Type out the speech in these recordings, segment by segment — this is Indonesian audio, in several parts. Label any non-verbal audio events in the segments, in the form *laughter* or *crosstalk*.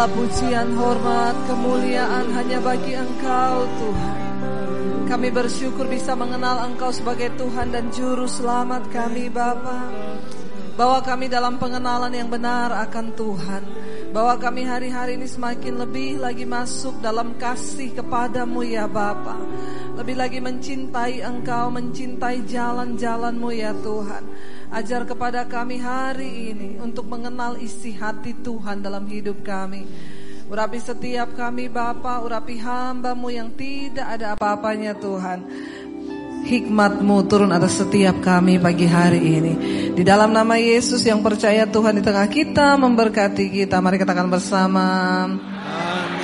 Segala pujian, hormat, kemuliaan hanya bagi Engkau Tuhan. Kami bersyukur bisa mengenal Engkau sebagai Tuhan dan Juru Selamat kami Bapa. Bawa kami dalam pengenalan yang benar akan Tuhan. Bawa kami hari-hari ini semakin lebih lagi masuk dalam kasih kepadamu ya Bapa. Lebih lagi mencintai Engkau, mencintai jalan-jalanmu ya Tuhan. Ajar kepada kami hari ini untuk mengenal isi hati Tuhan dalam hidup kami. Urapi setiap kami Bapa, urapi hambamu yang tidak ada apa-apanya Tuhan. Hikmatmu turun atas setiap kami pagi hari ini. Di dalam nama Yesus yang percaya Tuhan di tengah kita memberkati kita. Mari kita akan bersama.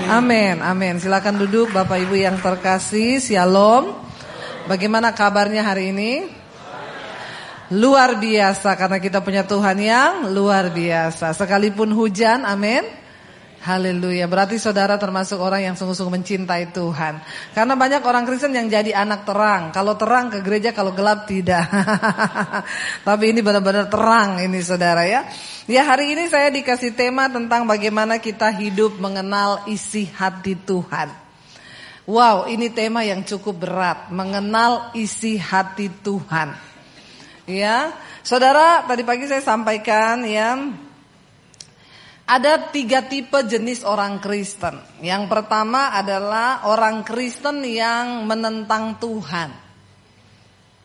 Amin. Amin. Silakan duduk Bapak Ibu yang terkasih. Shalom. Bagaimana kabarnya hari ini? Luar biasa karena kita punya Tuhan yang luar biasa. Sekalipun hujan, amin. Haleluya. Berarti saudara termasuk orang yang sungguh-sungguh mencintai Tuhan. Karena banyak orang Kristen yang jadi anak terang. Kalau terang ke gereja, kalau gelap tidak. *laughs* Tapi ini benar-benar terang ini saudara ya. Ya hari ini saya dikasih tema tentang bagaimana kita hidup mengenal isi hati Tuhan. Wow, ini tema yang cukup berat. Mengenal isi hati Tuhan. Ya, saudara, tadi pagi saya sampaikan ya, ada tiga tipe jenis orang Kristen. Yang pertama adalah orang Kristen yang menentang Tuhan.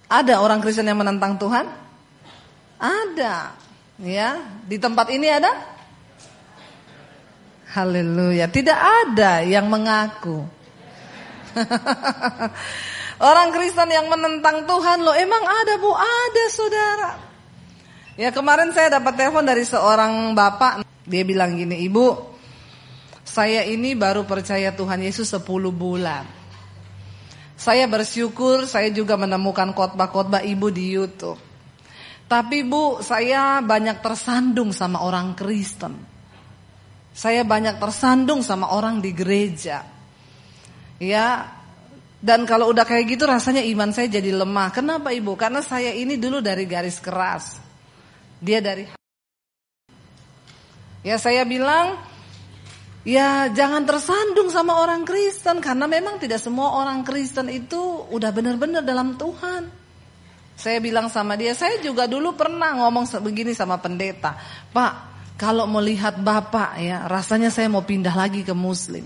Ada orang Kristen yang menentang Tuhan? Ada. Ya, di tempat ini ada? Haleluya. Tidak ada yang mengaku. *laughs* Orang Kristen yang menentang Tuhan loh emang ada bu ada saudara. Ya kemarin saya dapat telepon dari seorang bapak dia bilang gini ibu saya ini baru percaya Tuhan Yesus 10 bulan. Saya bersyukur saya juga menemukan khotbah-khotbah ibu di YouTube. Tapi bu saya banyak tersandung sama orang Kristen. Saya banyak tersandung sama orang di gereja. Ya dan kalau udah kayak gitu rasanya iman saya jadi lemah. Kenapa ibu? Karena saya ini dulu dari garis keras. Dia dari Ya saya bilang Ya jangan tersandung sama orang Kristen Karena memang tidak semua orang Kristen itu Udah benar-benar dalam Tuhan Saya bilang sama dia Saya juga dulu pernah ngomong begini sama pendeta Pak kalau melihat Bapak ya Rasanya saya mau pindah lagi ke Muslim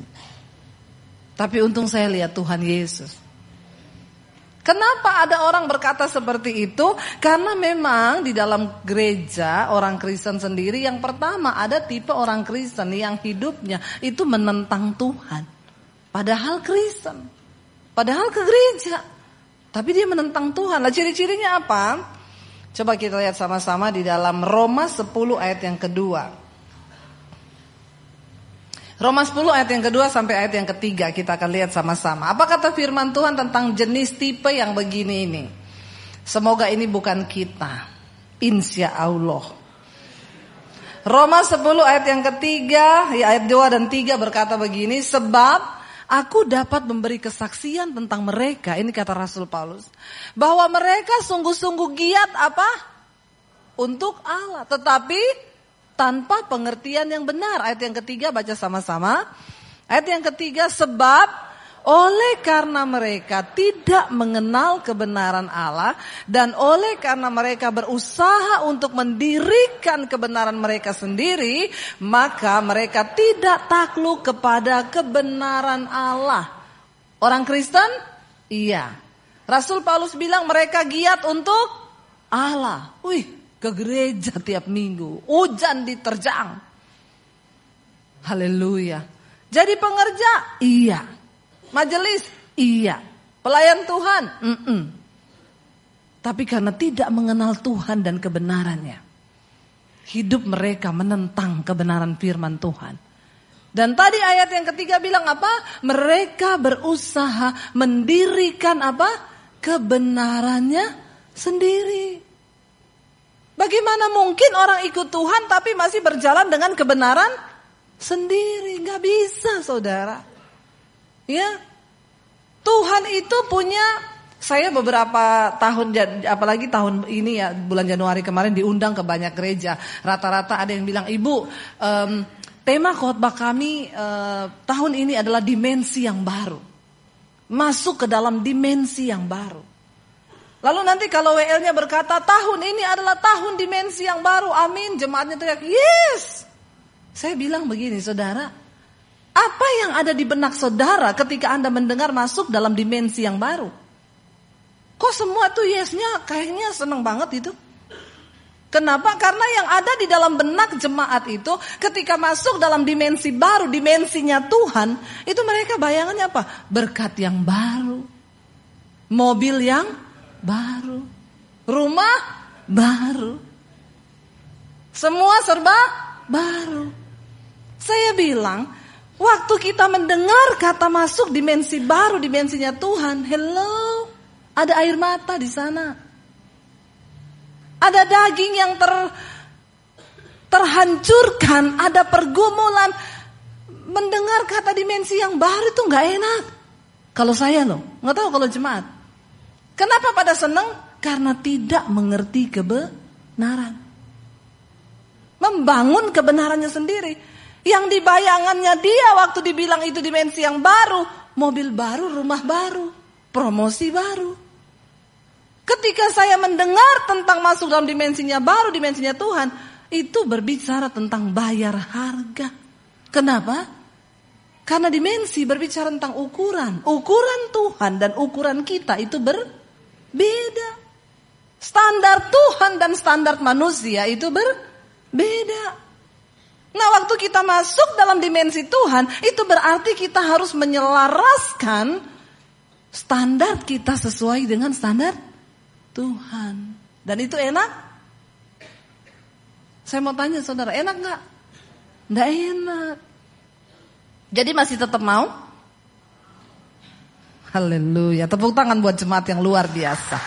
tapi untung saya lihat Tuhan Yesus. Kenapa ada orang berkata seperti itu? Karena memang di dalam gereja orang Kristen sendiri yang pertama ada tipe orang Kristen yang hidupnya itu menentang Tuhan. Padahal Kristen. Padahal ke gereja. Tapi dia menentang Tuhan. Lah ciri-cirinya apa? Coba kita lihat sama-sama di dalam Roma 10 ayat yang kedua. Roma 10 ayat yang kedua sampai ayat yang ketiga kita akan lihat sama-sama. Apa kata firman Tuhan tentang jenis tipe yang begini ini? Semoga ini bukan kita. Insya Allah. Roma 10 ayat yang ketiga, ya ayat 2 dan 3 berkata begini, sebab aku dapat memberi kesaksian tentang mereka, ini kata Rasul Paulus, bahwa mereka sungguh-sungguh giat apa? Untuk Allah, tetapi tanpa pengertian yang benar. Ayat yang ketiga baca sama-sama. Ayat yang ketiga sebab oleh karena mereka tidak mengenal kebenaran Allah dan oleh karena mereka berusaha untuk mendirikan kebenaran mereka sendiri, maka mereka tidak takluk kepada kebenaran Allah. Orang Kristen? Iya. Rasul Paulus bilang mereka giat untuk Allah. Wih, ke gereja tiap minggu. Hujan diterjang. Haleluya. Jadi pengerja? Iya. Majelis? Iya. Pelayan Tuhan? Mm -mm. Tapi karena tidak mengenal Tuhan dan kebenarannya. Hidup mereka menentang kebenaran firman Tuhan. Dan tadi ayat yang ketiga bilang apa? Mereka berusaha mendirikan apa? Kebenarannya sendiri. Bagaimana mungkin orang ikut Tuhan tapi masih berjalan dengan kebenaran sendiri? Gak bisa saudara. Ya, Tuhan itu punya saya beberapa tahun apalagi tahun ini ya bulan Januari kemarin diundang ke banyak gereja. Rata-rata ada yang bilang ibu um, tema khotbah kami uh, tahun ini adalah dimensi yang baru. Masuk ke dalam dimensi yang baru. Lalu nanti kalau WL-nya berkata tahun ini adalah tahun dimensi yang baru, amin. Jemaatnya teriak, yes. Saya bilang begini, saudara, apa yang ada di benak saudara ketika Anda mendengar masuk dalam dimensi yang baru? Kok semua tuh yesnya kayaknya seneng banget itu? Kenapa? Karena yang ada di dalam benak jemaat itu ketika masuk dalam dimensi baru, dimensinya Tuhan, itu mereka bayangannya apa? Berkat yang baru. Mobil yang baru. Rumah baru. Semua serba baru. Saya bilang, waktu kita mendengar kata masuk dimensi baru, dimensinya Tuhan, hello, ada air mata di sana. Ada daging yang ter terhancurkan, ada pergumulan. Mendengar kata dimensi yang baru itu nggak enak. Kalau saya loh, nggak tahu kalau jemaat. Kenapa pada senang? Karena tidak mengerti kebenaran. Membangun kebenarannya sendiri. Yang dibayangannya dia waktu dibilang itu dimensi yang baru. Mobil baru, rumah baru, promosi baru. Ketika saya mendengar tentang masuk dalam dimensinya baru, dimensinya Tuhan. Itu berbicara tentang bayar harga. Kenapa? Karena dimensi berbicara tentang ukuran. Ukuran Tuhan dan ukuran kita itu ber Beda. Standar Tuhan dan standar manusia itu berbeda. Nah waktu kita masuk dalam dimensi Tuhan itu berarti kita harus menyelaraskan standar kita sesuai dengan standar Tuhan. Dan itu enak? Saya mau tanya saudara, enak nggak? Nggak enak. Jadi masih tetap mau? Haleluya. Tepuk tangan buat jemaat yang luar biasa.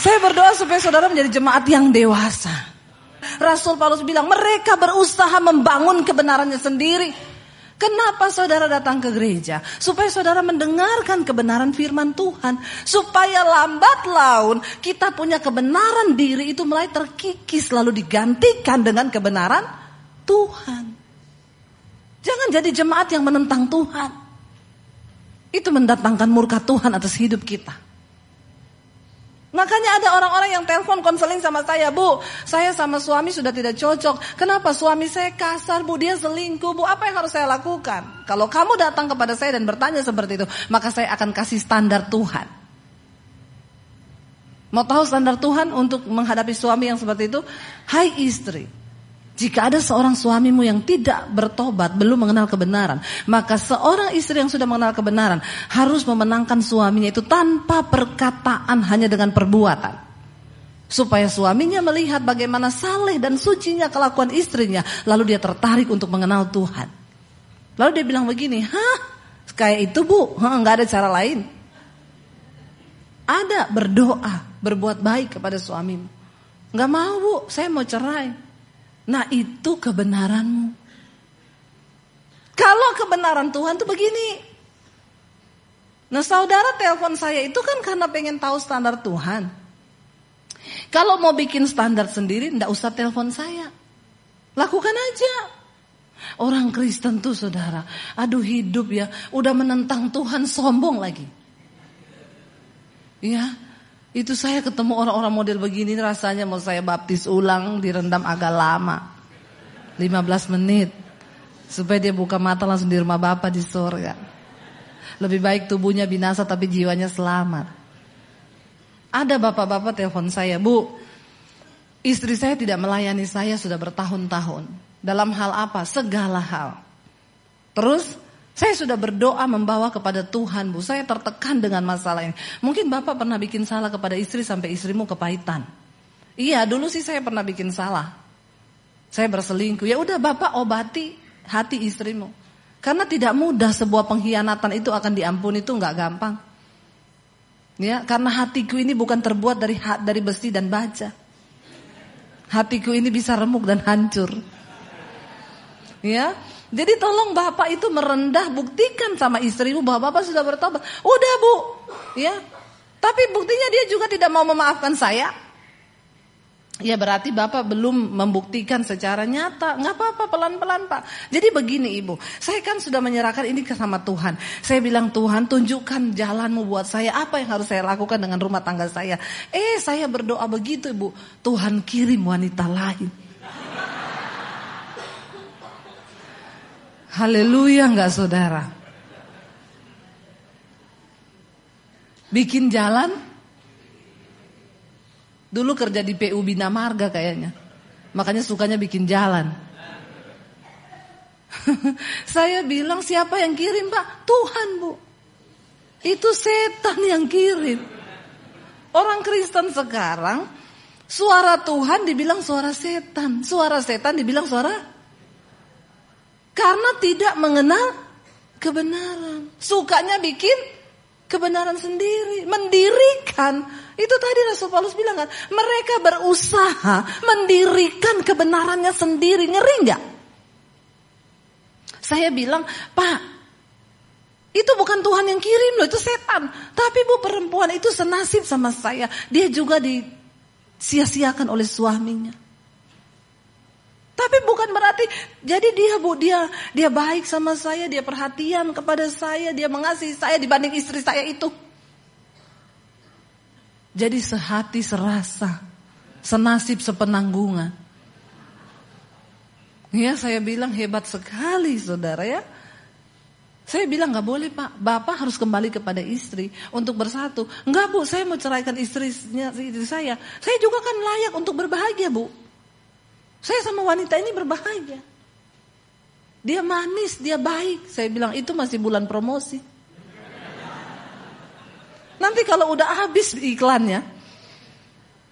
Saya berdoa supaya saudara menjadi jemaat yang dewasa. Rasul Paulus bilang mereka berusaha membangun kebenarannya sendiri. Kenapa saudara datang ke gereja? Supaya saudara mendengarkan kebenaran firman Tuhan. Supaya lambat laun kita punya kebenaran diri itu mulai terkikis lalu digantikan dengan kebenaran Tuhan. Jangan jadi jemaat yang menentang Tuhan. Itu mendatangkan murka Tuhan atas hidup kita. Makanya ada orang-orang yang telepon konseling sama saya, Bu, saya sama suami sudah tidak cocok. Kenapa suami saya kasar, Bu? Dia selingkuh, Bu. Apa yang harus saya lakukan? Kalau kamu datang kepada saya dan bertanya seperti itu, maka saya akan kasih standar Tuhan. Mau tahu standar Tuhan untuk menghadapi suami yang seperti itu? Hai istri, jika ada seorang suamimu yang tidak bertobat, belum mengenal kebenaran, maka seorang istri yang sudah mengenal kebenaran harus memenangkan suaminya itu tanpa perkataan, hanya dengan perbuatan. Supaya suaminya melihat bagaimana saleh dan sucinya kelakuan istrinya, lalu dia tertarik untuk mengenal Tuhan. Lalu dia bilang begini, hah, kayak itu bu, nggak ada cara lain. Ada berdoa, berbuat baik kepada suamimu. Nggak mau bu, saya mau cerai. Nah itu kebenaranmu. Kalau kebenaran Tuhan tuh begini. Nah saudara telepon saya itu kan karena pengen tahu standar Tuhan. Kalau mau bikin standar sendiri, ndak usah telepon saya. Lakukan aja. Orang Kristen tuh saudara, aduh hidup ya, udah menentang Tuhan sombong lagi. Ya, itu saya ketemu orang-orang model begini rasanya mau saya baptis ulang direndam agak lama. 15 menit. Supaya dia buka mata langsung di rumah Bapak di surga. Lebih baik tubuhnya binasa tapi jiwanya selamat. Ada bapak-bapak telepon saya, Bu, istri saya tidak melayani saya sudah bertahun-tahun. Dalam hal apa? Segala hal. Terus saya sudah berdoa membawa kepada Tuhan, Bu. Saya tertekan dengan masalah ini. Mungkin Bapak pernah bikin salah kepada istri sampai istrimu kepahitan. Iya, dulu sih saya pernah bikin salah. Saya berselingkuh. Ya udah Bapak obati hati istrimu. Karena tidak mudah sebuah pengkhianatan itu akan diampuni itu nggak gampang. Ya, karena hatiku ini bukan terbuat dari dari besi dan baja. Hatiku ini bisa remuk dan hancur. Ya, jadi tolong bapak itu merendah buktikan sama istrimu bahwa bapak sudah bertobat. Udah bu, ya. Tapi buktinya dia juga tidak mau memaafkan saya. Ya berarti Bapak belum membuktikan secara nyata. Nggak apa-apa pelan-pelan Pak. Jadi begini Ibu, saya kan sudah menyerahkan ini ke sama Tuhan. Saya bilang Tuhan tunjukkan jalanmu buat saya. Apa yang harus saya lakukan dengan rumah tangga saya. Eh saya berdoa begitu Ibu. Tuhan kirim wanita lain. Haleluya nggak saudara? Bikin jalan, Dulu kerja di PU Bina Marga kayaknya. Makanya sukanya bikin jalan. *laughs* Saya bilang siapa yang kirim pak? Tuhan bu. Itu setan yang kirim. Orang Kristen sekarang suara Tuhan dibilang suara setan. Suara setan dibilang suara karena tidak mengenal kebenaran. Sukanya bikin kebenaran sendiri, mendirikan itu tadi Rasul Paulus bilang kan, mereka berusaha mendirikan kebenarannya sendiri. Ngeri nggak? Saya bilang, Pak, itu bukan Tuhan yang kirim loh, itu setan. Tapi bu perempuan itu senasib sama saya. Dia juga disia-siakan oleh suaminya. Tapi bukan berarti jadi dia Bu dia dia baik sama saya, dia perhatian kepada saya, dia mengasihi saya dibanding istri saya itu. Jadi sehati serasa, senasib sepenanggungan. Ya saya bilang hebat sekali saudara ya. Saya bilang nggak boleh pak, bapak harus kembali kepada istri untuk bersatu. Nggak bu, saya mau ceraikan istrinya istri saya. Saya juga kan layak untuk berbahagia bu. Saya sama wanita ini berbahagia. Dia manis, dia baik. Saya bilang itu masih bulan promosi. Nanti kalau udah habis iklannya,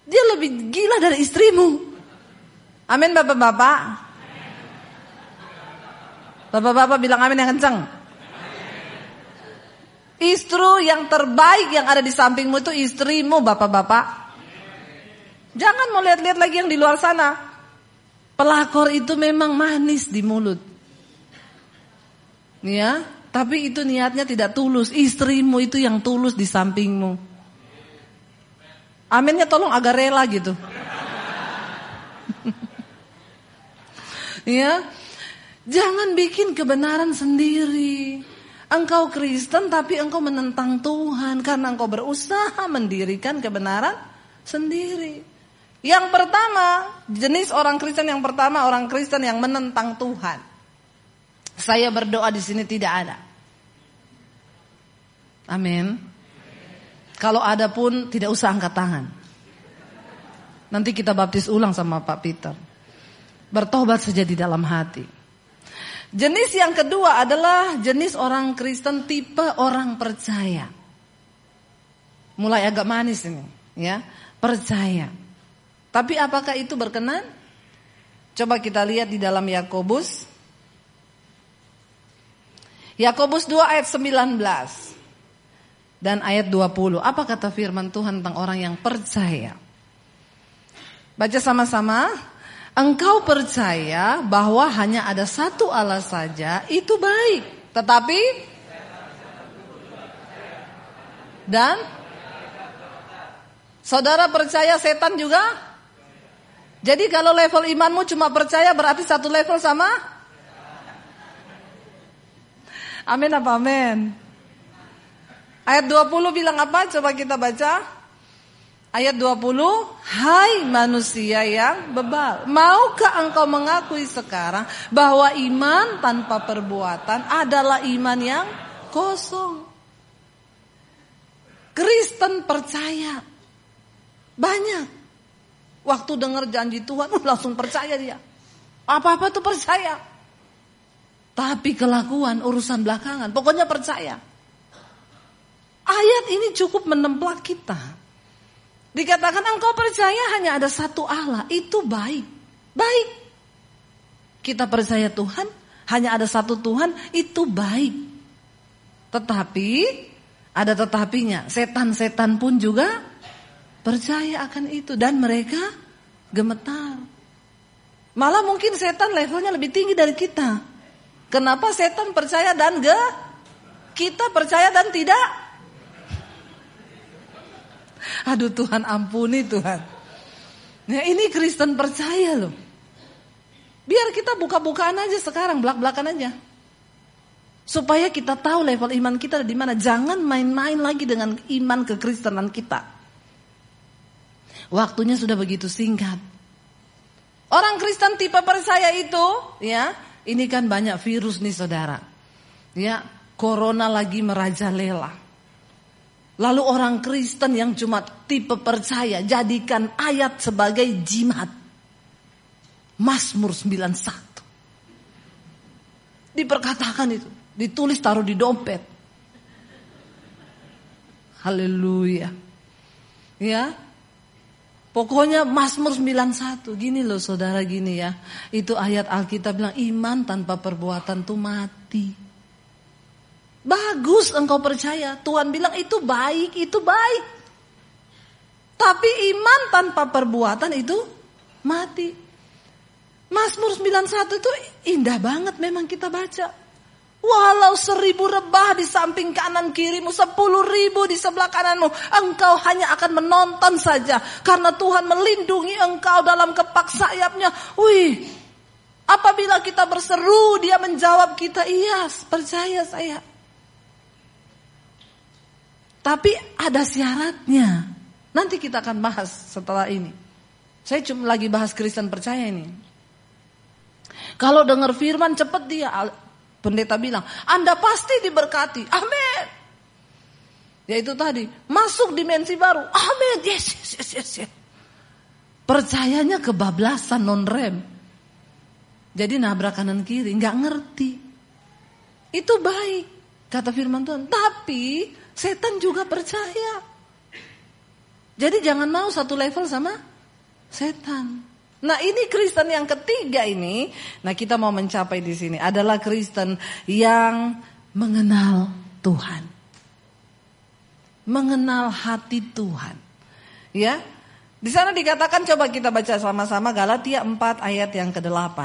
dia lebih gila dari istrimu. Amin bapak-bapak. Bapak-bapak bilang amin yang kencang. Istri yang terbaik yang ada di sampingmu itu istrimu bapak-bapak. Jangan mau lihat-lihat lagi yang di luar sana. Pelakor itu memang manis di mulut. Ya, tapi itu niatnya tidak tulus. Istrimu itu yang tulus di sampingmu. Aminnya tolong agak rela gitu. *laughs* ya. Jangan bikin kebenaran sendiri. Engkau Kristen tapi engkau menentang Tuhan karena engkau berusaha mendirikan kebenaran sendiri. Yang pertama, jenis orang Kristen yang pertama orang Kristen yang menentang Tuhan. Saya berdoa di sini tidak ada. Amin. Kalau ada pun tidak usah angkat tangan. Nanti kita baptis ulang sama Pak Peter. Bertobat saja di dalam hati. Jenis yang kedua adalah jenis orang Kristen tipe orang percaya. Mulai agak manis ini, ya. Percaya. Tapi apakah itu berkenan? Coba kita lihat di dalam Yakobus. Yakobus 2 ayat 19 dan ayat 20. Apa kata firman Tuhan tentang orang yang percaya? Baca sama-sama. Engkau percaya bahwa hanya ada satu Allah saja, itu baik. Tetapi dan saudara percaya setan juga? Jadi kalau level imanmu cuma percaya berarti satu level sama? Amin apa amin? Ayat 20 bilang apa? Coba kita baca. Ayat 20, Hai manusia yang bebal, maukah engkau mengakui sekarang bahwa iman tanpa perbuatan adalah iman yang kosong? Kristen percaya. Banyak. Waktu dengar janji Tuhan, *laughs* langsung percaya dia. Apa-apa tuh percaya. Tapi kelakuan urusan belakangan, pokoknya percaya. Ayat ini cukup menemplak kita. Dikatakan engkau percaya hanya ada satu Allah, itu baik. Baik. Kita percaya Tuhan, hanya ada satu Tuhan, itu baik. Tetapi ada tetapinya, setan-setan pun juga percaya akan itu dan mereka gemetar. Malah mungkin setan levelnya lebih tinggi dari kita. Kenapa setan percaya dan ge? Kita percaya dan tidak *laughs* Aduh Tuhan ampuni Tuhan. Ya, ini Kristen percaya loh. Biar kita buka-bukaan aja sekarang, belak-belakan aja. Supaya kita tahu level iman kita di mana. Jangan main-main lagi dengan iman kekristenan kita. Waktunya sudah begitu singkat. Orang Kristen tipe percaya itu, ya, ini kan banyak virus nih saudara. Ya, corona lagi merajalela. Lalu orang Kristen yang cuma tipe percaya jadikan ayat sebagai jimat. Mazmur 91. Diperkatakan itu. Ditulis taruh di dompet. Haleluya. Ya. Pokoknya Mazmur 91 gini loh saudara gini ya. Itu ayat Alkitab bilang iman tanpa perbuatan tuh mati. Bagus engkau percaya. Tuhan bilang itu baik, itu baik. Tapi iman tanpa perbuatan itu mati. Mazmur 91 itu indah banget memang kita baca. Walau seribu rebah di samping kanan kirimu, sepuluh ribu di sebelah kananmu, engkau hanya akan menonton saja. Karena Tuhan melindungi engkau dalam kepak sayapnya. Wih, apabila kita berseru, dia menjawab kita, iya percaya saya. Tapi ada syaratnya. Nanti kita akan bahas setelah ini. Saya cuma lagi bahas Kristen percaya ini. Kalau dengar firman cepet dia Pendeta bilang, Anda pasti diberkati. Amin. Ya itu tadi, masuk dimensi baru. Amin. Yes, yes, yes, yes, yes. Percayanya kebablasan non rem. Jadi nabrak kanan kiri, nggak ngerti. Itu baik, kata firman Tuhan. Tapi setan juga percaya. Jadi jangan mau satu level sama setan. Nah ini Kristen yang ketiga ini, nah kita mau mencapai di sini adalah Kristen yang mengenal Tuhan, mengenal hati Tuhan, ya. Di sana dikatakan coba kita baca sama-sama Galatia 4 ayat yang ke-8.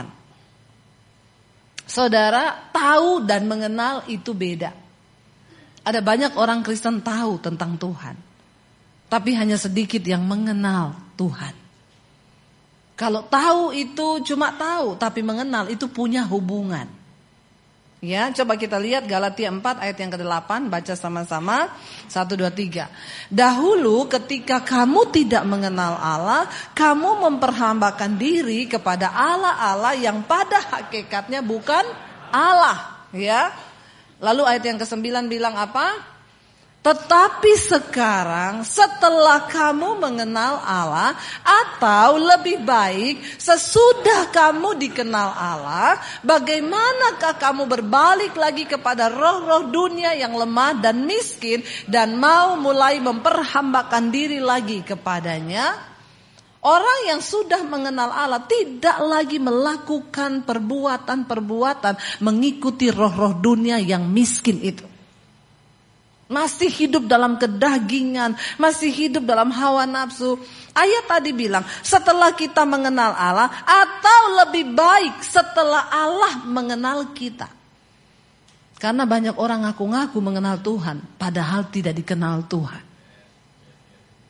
Saudara tahu dan mengenal itu beda. Ada banyak orang Kristen tahu tentang Tuhan, tapi hanya sedikit yang mengenal Tuhan. Kalau tahu itu cuma tahu, tapi mengenal itu punya hubungan. Ya, coba kita lihat Galatia 4 ayat yang ke-8, baca sama-sama. 1 2 3. Dahulu ketika kamu tidak mengenal Allah, kamu memperhambakan diri kepada Allah-Allah yang pada hakikatnya bukan Allah, ya. Lalu ayat yang ke-9 bilang apa? Tetapi sekarang setelah kamu mengenal Allah atau lebih baik sesudah kamu dikenal Allah, bagaimanakah kamu berbalik lagi kepada roh-roh dunia yang lemah dan miskin dan mau mulai memperhambakan diri lagi kepadanya? Orang yang sudah mengenal Allah tidak lagi melakukan perbuatan-perbuatan mengikuti roh-roh dunia yang miskin itu. Masih hidup dalam kedagingan, masih hidup dalam hawa nafsu. Ayat tadi bilang, setelah kita mengenal Allah atau lebih baik setelah Allah mengenal kita. Karena banyak orang ngaku-ngaku mengenal Tuhan, padahal tidak dikenal Tuhan.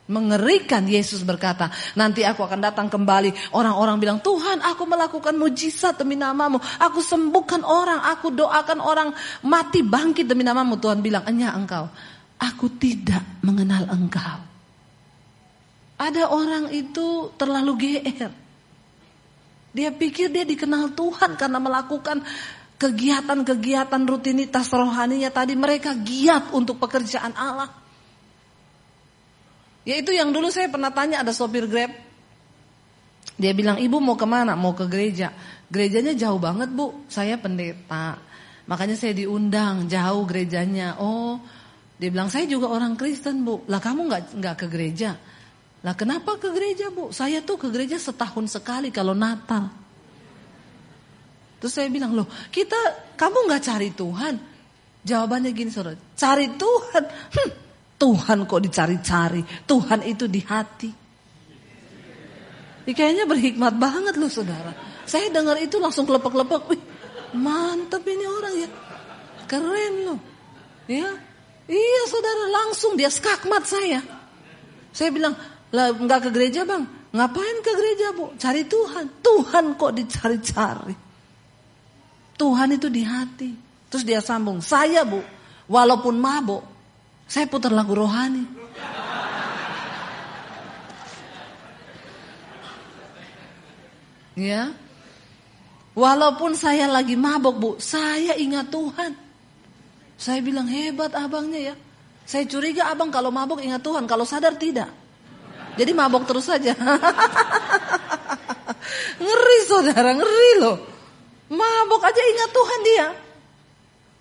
Mengerikan Yesus berkata, nanti aku akan datang kembali. Orang-orang bilang, Tuhan aku melakukan mujizat demi namamu. Aku sembuhkan orang, aku doakan orang mati bangkit demi namamu. Tuhan bilang, enya engkau, aku tidak mengenal engkau. Ada orang itu terlalu GR. Dia pikir dia dikenal Tuhan karena melakukan kegiatan-kegiatan rutinitas rohaninya tadi. Mereka giat untuk pekerjaan Allah. Yaitu yang dulu saya pernah tanya ada sopir Grab. Dia bilang, ibu mau ke mana? Mau ke gereja. Gerejanya jauh banget bu, saya pendeta. Makanya saya diundang, jauh gerejanya. Oh, dia bilang, saya juga orang Kristen bu. Lah kamu nggak nggak ke gereja? Lah kenapa ke gereja bu? Saya tuh ke gereja setahun sekali kalau Natal. Terus saya bilang, loh kita, kamu nggak cari Tuhan? Jawabannya gini saudara, cari Tuhan. Hm, Tuhan kok dicari-cari. Tuhan itu di hati. Ini kayaknya berhikmat banget loh saudara. Saya dengar itu langsung kelepek-kelepek. Wih, mantap ini orang ya. Keren loh. Ya. Iya saudara langsung dia skakmat saya. Saya bilang, lah nggak ke gereja bang. Ngapain ke gereja bu? Cari Tuhan. Tuhan kok dicari-cari. Tuhan itu di hati. Terus dia sambung, saya bu, walaupun mabuk, saya putar lagu rohani. Ya, walaupun saya lagi mabuk bu, saya ingat Tuhan. Saya bilang hebat abangnya ya. Saya curiga abang kalau mabuk ingat Tuhan, kalau sadar tidak. Jadi mabok terus saja. *laughs* ngeri saudara, ngeri loh. Mabok aja ingat Tuhan dia.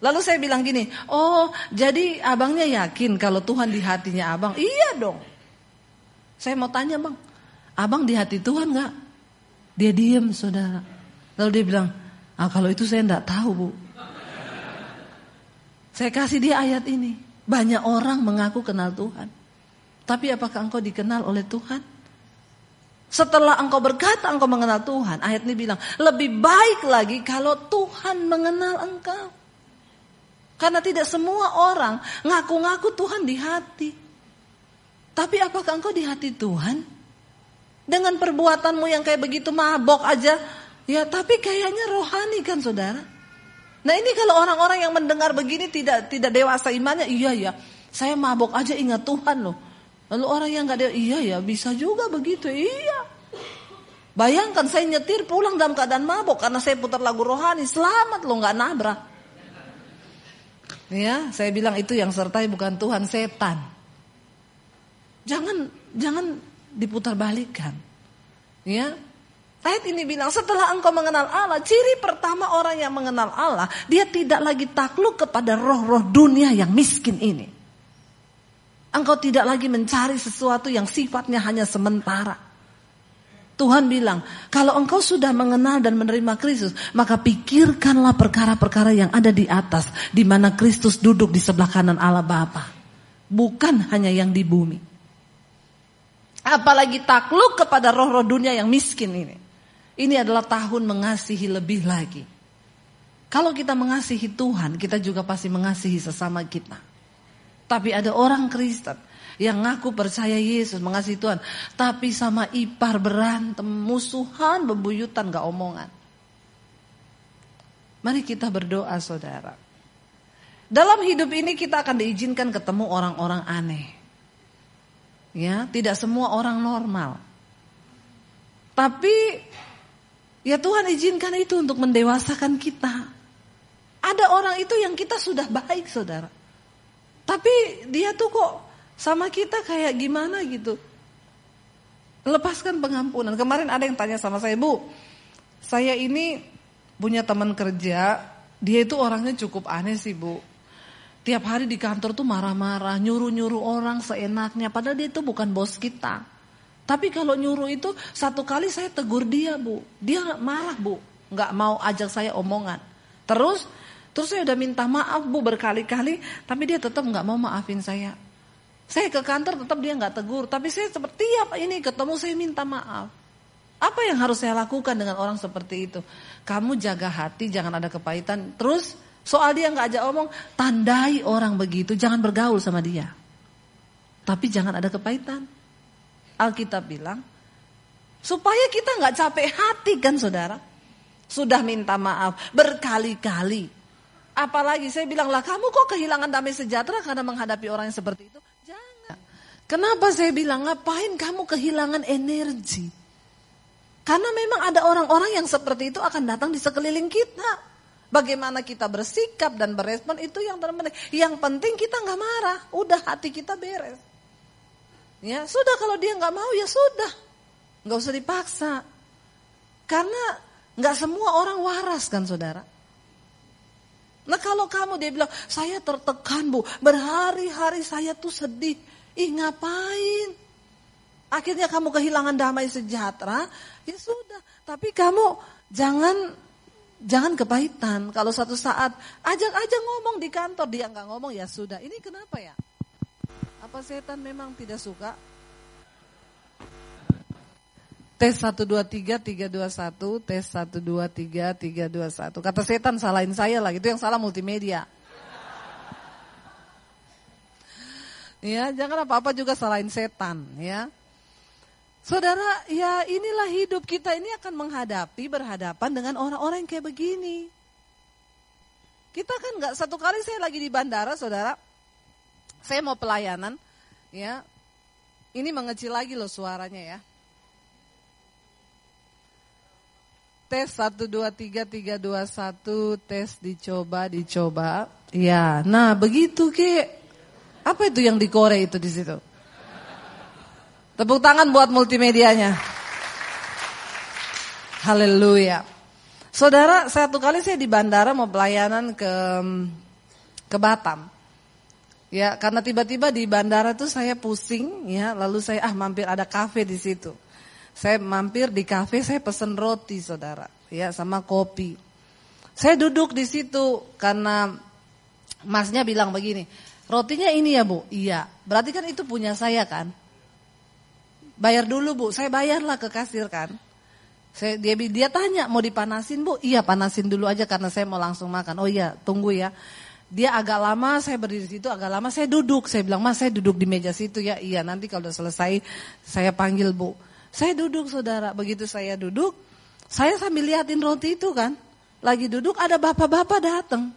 Lalu saya bilang gini, oh jadi abangnya yakin kalau Tuhan di hatinya abang? Iya dong. Saya mau tanya bang, abang di hati Tuhan gak? Dia diem saudara. Lalu dia bilang, ah kalau itu saya enggak tahu bu. Saya kasih dia ayat ini. Banyak orang mengaku kenal Tuhan. Tapi apakah engkau dikenal oleh Tuhan? Setelah engkau berkata engkau mengenal Tuhan, ayat ini bilang, lebih baik lagi kalau Tuhan mengenal engkau. Karena tidak semua orang ngaku-ngaku Tuhan di hati. Tapi apakah engkau di hati Tuhan? Dengan perbuatanmu yang kayak begitu mabok aja, ya tapi kayaknya rohani kan saudara. Nah ini kalau orang-orang yang mendengar begini tidak tidak dewasa imannya, iya ya, saya mabok aja ingat Tuhan loh. Lalu orang yang nggak ada, iya ya bisa juga begitu, iya. Bayangkan saya nyetir pulang dalam keadaan mabok karena saya putar lagu rohani, selamat lo nggak nabrak. Ya, saya bilang itu yang sertai bukan Tuhan, setan. Jangan jangan diputar balikan. Ya, Ayat ini bilang setelah engkau mengenal Allah, ciri pertama orang yang mengenal Allah, dia tidak lagi takluk kepada roh-roh dunia yang miskin ini. Engkau tidak lagi mencari sesuatu yang sifatnya hanya sementara. Tuhan bilang, kalau engkau sudah mengenal dan menerima Kristus, maka pikirkanlah perkara-perkara yang ada di atas, di mana Kristus duduk di sebelah kanan Allah Bapa, bukan hanya yang di bumi. Apalagi takluk kepada roh-roh dunia yang miskin ini. Ini adalah tahun mengasihi lebih lagi. Kalau kita mengasihi Tuhan, kita juga pasti mengasihi sesama kita. Tapi ada orang Kristen yang ngaku percaya Yesus, mengasihi Tuhan. Tapi sama ipar berantem, musuhan, bebuyutan, gak omongan. Mari kita berdoa saudara. Dalam hidup ini kita akan diizinkan ketemu orang-orang aneh. Ya, tidak semua orang normal. Tapi ya Tuhan izinkan itu untuk mendewasakan kita. Ada orang itu yang kita sudah baik saudara. Tapi dia tuh kok sama kita kayak gimana gitu. Lepaskan pengampunan. Kemarin ada yang tanya sama saya, Bu, saya ini punya teman kerja, dia itu orangnya cukup aneh sih Bu. Tiap hari di kantor tuh marah-marah, nyuruh-nyuruh orang seenaknya, padahal dia itu bukan bos kita. Tapi kalau nyuruh itu satu kali saya tegur dia Bu, dia marah Bu, nggak mau ajak saya omongan. Terus Terus saya udah minta maaf bu berkali-kali, tapi dia tetap nggak mau maafin saya. Saya ke kantor tetap dia nggak tegur, tapi saya seperti apa ini ketemu saya minta maaf. Apa yang harus saya lakukan dengan orang seperti itu? Kamu jaga hati, jangan ada kepahitan. Terus soal dia nggak ajak omong, tandai orang begitu, jangan bergaul sama dia. Tapi jangan ada kepahitan. Alkitab bilang, supaya kita nggak capek hati kan saudara. Sudah minta maaf berkali-kali. Apalagi saya bilang lah kamu kok kehilangan damai sejahtera karena menghadapi orang yang seperti itu? Kenapa saya bilang ngapain kamu kehilangan energi? Karena memang ada orang-orang yang seperti itu akan datang di sekeliling kita. Bagaimana kita bersikap dan berespon itu yang terpenting. Yang penting kita nggak marah, udah hati kita beres. Ya sudah kalau dia nggak mau ya sudah, nggak usah dipaksa. Karena nggak semua orang waras kan saudara. Nah kalau kamu dia bilang, saya tertekan bu, berhari-hari saya tuh sedih. Ih ngapain? Akhirnya kamu kehilangan damai sejahtera, ya sudah. Tapi kamu jangan jangan kepahitan. Kalau satu saat ajak aja ngomong di kantor, dia nggak ngomong ya sudah. Ini kenapa ya? Apa setan memang tidak suka? Tes 123 321, tes 123 321. Kata setan salahin saya lah, itu yang salah multimedia. Ya, jangan apa-apa juga salahin setan, ya. Saudara, ya inilah hidup kita ini akan menghadapi berhadapan dengan orang-orang yang kayak begini. Kita kan nggak satu kali saya lagi di bandara, saudara. Saya mau pelayanan, ya. Ini mengecil lagi loh suaranya ya. Tes 1, 2, 3, 3, 2, 1, tes dicoba, dicoba. Ya, nah begitu ke. Apa itu yang dikore itu di situ? Tepuk tangan buat multimedianya. Haleluya. Saudara, satu kali saya di bandara mau pelayanan ke ke Batam. Ya, karena tiba-tiba di bandara tuh saya pusing ya, lalu saya ah mampir ada kafe di situ. Saya mampir di kafe, saya pesen roti, Saudara, ya sama kopi. Saya duduk di situ karena masnya bilang begini, "Rotinya ini ya, Bu?" "Iya." Berarti kan itu punya saya kan? Bayar dulu, Bu. Saya bayarlah ke kasir kan. Saya, dia dia tanya mau dipanasin bu, iya panasin dulu aja karena saya mau langsung makan. Oh iya tunggu ya. Dia agak lama, saya berdiri di situ agak lama, saya duduk. Saya bilang, mas saya duduk di meja situ ya. Iya nanti kalau udah selesai saya panggil bu. Saya duduk saudara, begitu saya duduk, saya sambil liatin roti itu kan. Lagi duduk ada bapak-bapak datang.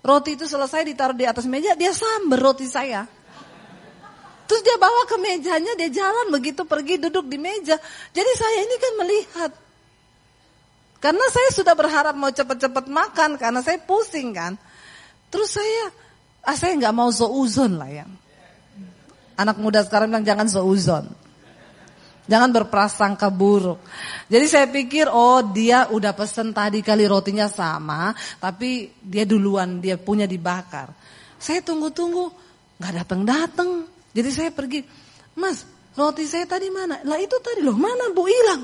Roti itu selesai ditaruh di atas meja, dia samber roti saya. Terus dia bawa ke mejanya, dia jalan begitu pergi duduk di meja. Jadi saya ini kan melihat. Karena saya sudah berharap mau cepat-cepat makan, karena saya pusing kan. Terus saya, ah saya nggak mau zouzon lah ya. Anak muda sekarang bilang jangan zouzon. Jangan berprasangka buruk. Jadi saya pikir oh dia udah pesen tadi kali rotinya sama, tapi dia duluan dia punya dibakar. Saya tunggu-tunggu nggak datang-datang. Jadi saya pergi, Mas roti saya tadi mana? Lah itu tadi loh mana bu hilang.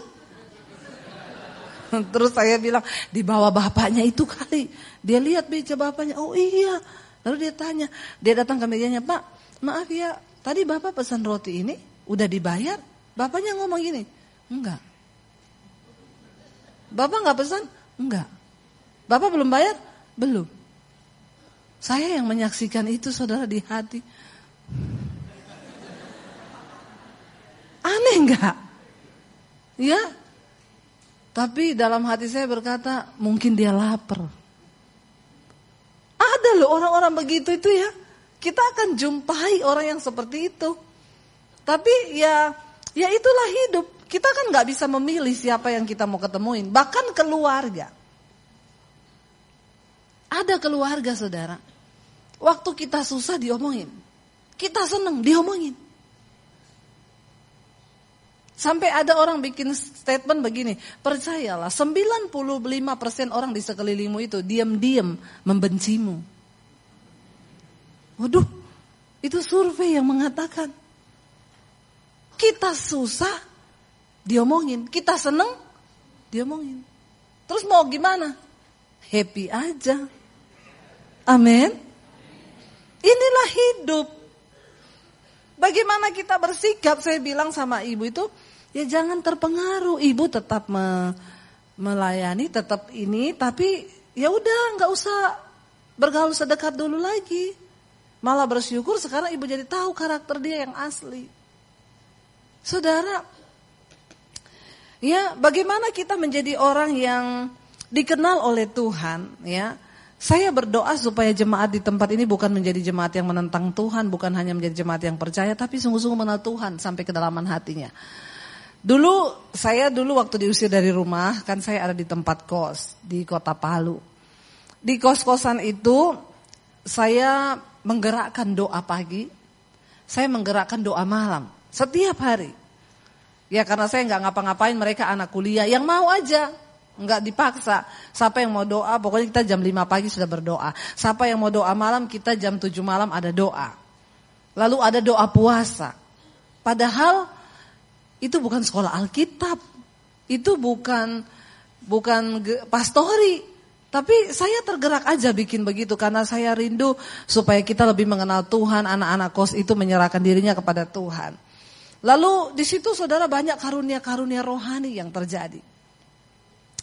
*laughs* Terus saya bilang, di bawah bapaknya itu kali. Dia lihat meja bapaknya, oh iya. Lalu dia tanya, dia datang ke mejanya, Pak, maaf ya, tadi bapak pesan roti ini, udah dibayar? Bapaknya ngomong gini, enggak. Bapak nggak pesan? Enggak. Bapak belum bayar? Belum. Saya yang menyaksikan itu saudara di hati. Aneh enggak? Ya, tapi dalam hati saya berkata, mungkin dia lapar. Ada loh orang-orang begitu itu ya. Kita akan jumpai orang yang seperti itu. Tapi ya, ya itulah hidup. Kita kan nggak bisa memilih siapa yang kita mau ketemuin. Bahkan keluarga. Ada keluarga saudara. Waktu kita susah diomongin. Kita seneng diomongin. Sampai ada orang bikin statement begini, percayalah 95% orang di sekelilingmu itu diam-diam membencimu. Waduh, itu survei yang mengatakan. Kita susah, diomongin. Kita seneng, diomongin. Terus mau gimana? Happy aja. Amin. Inilah hidup. Bagaimana kita bersikap? Saya bilang sama ibu itu, Ya jangan terpengaruh. Ibu tetap me, melayani, tetap ini, tapi ya udah nggak usah bergaul sedekat dulu lagi. Malah bersyukur sekarang ibu jadi tahu karakter dia yang asli. Saudara, ya bagaimana kita menjadi orang yang dikenal oleh Tuhan, ya. Saya berdoa supaya jemaat di tempat ini bukan menjadi jemaat yang menentang Tuhan, bukan hanya menjadi jemaat yang percaya, tapi sungguh-sungguh mengenal Tuhan sampai kedalaman hatinya. Dulu saya dulu waktu diusir dari rumah kan saya ada di tempat kos di kota Palu. Di kos-kosan itu saya menggerakkan doa pagi, saya menggerakkan doa malam setiap hari. Ya karena saya nggak ngapa-ngapain mereka anak kuliah yang mau aja nggak dipaksa. Siapa yang mau doa, pokoknya kita jam 5 pagi sudah berdoa. Siapa yang mau doa malam, kita jam 7 malam ada doa. Lalu ada doa puasa. Padahal itu bukan sekolah Alkitab. Itu bukan bukan pastori. Tapi saya tergerak aja bikin begitu karena saya rindu supaya kita lebih mengenal Tuhan, anak-anak kos itu menyerahkan dirinya kepada Tuhan. Lalu di situ saudara banyak karunia-karunia rohani yang terjadi.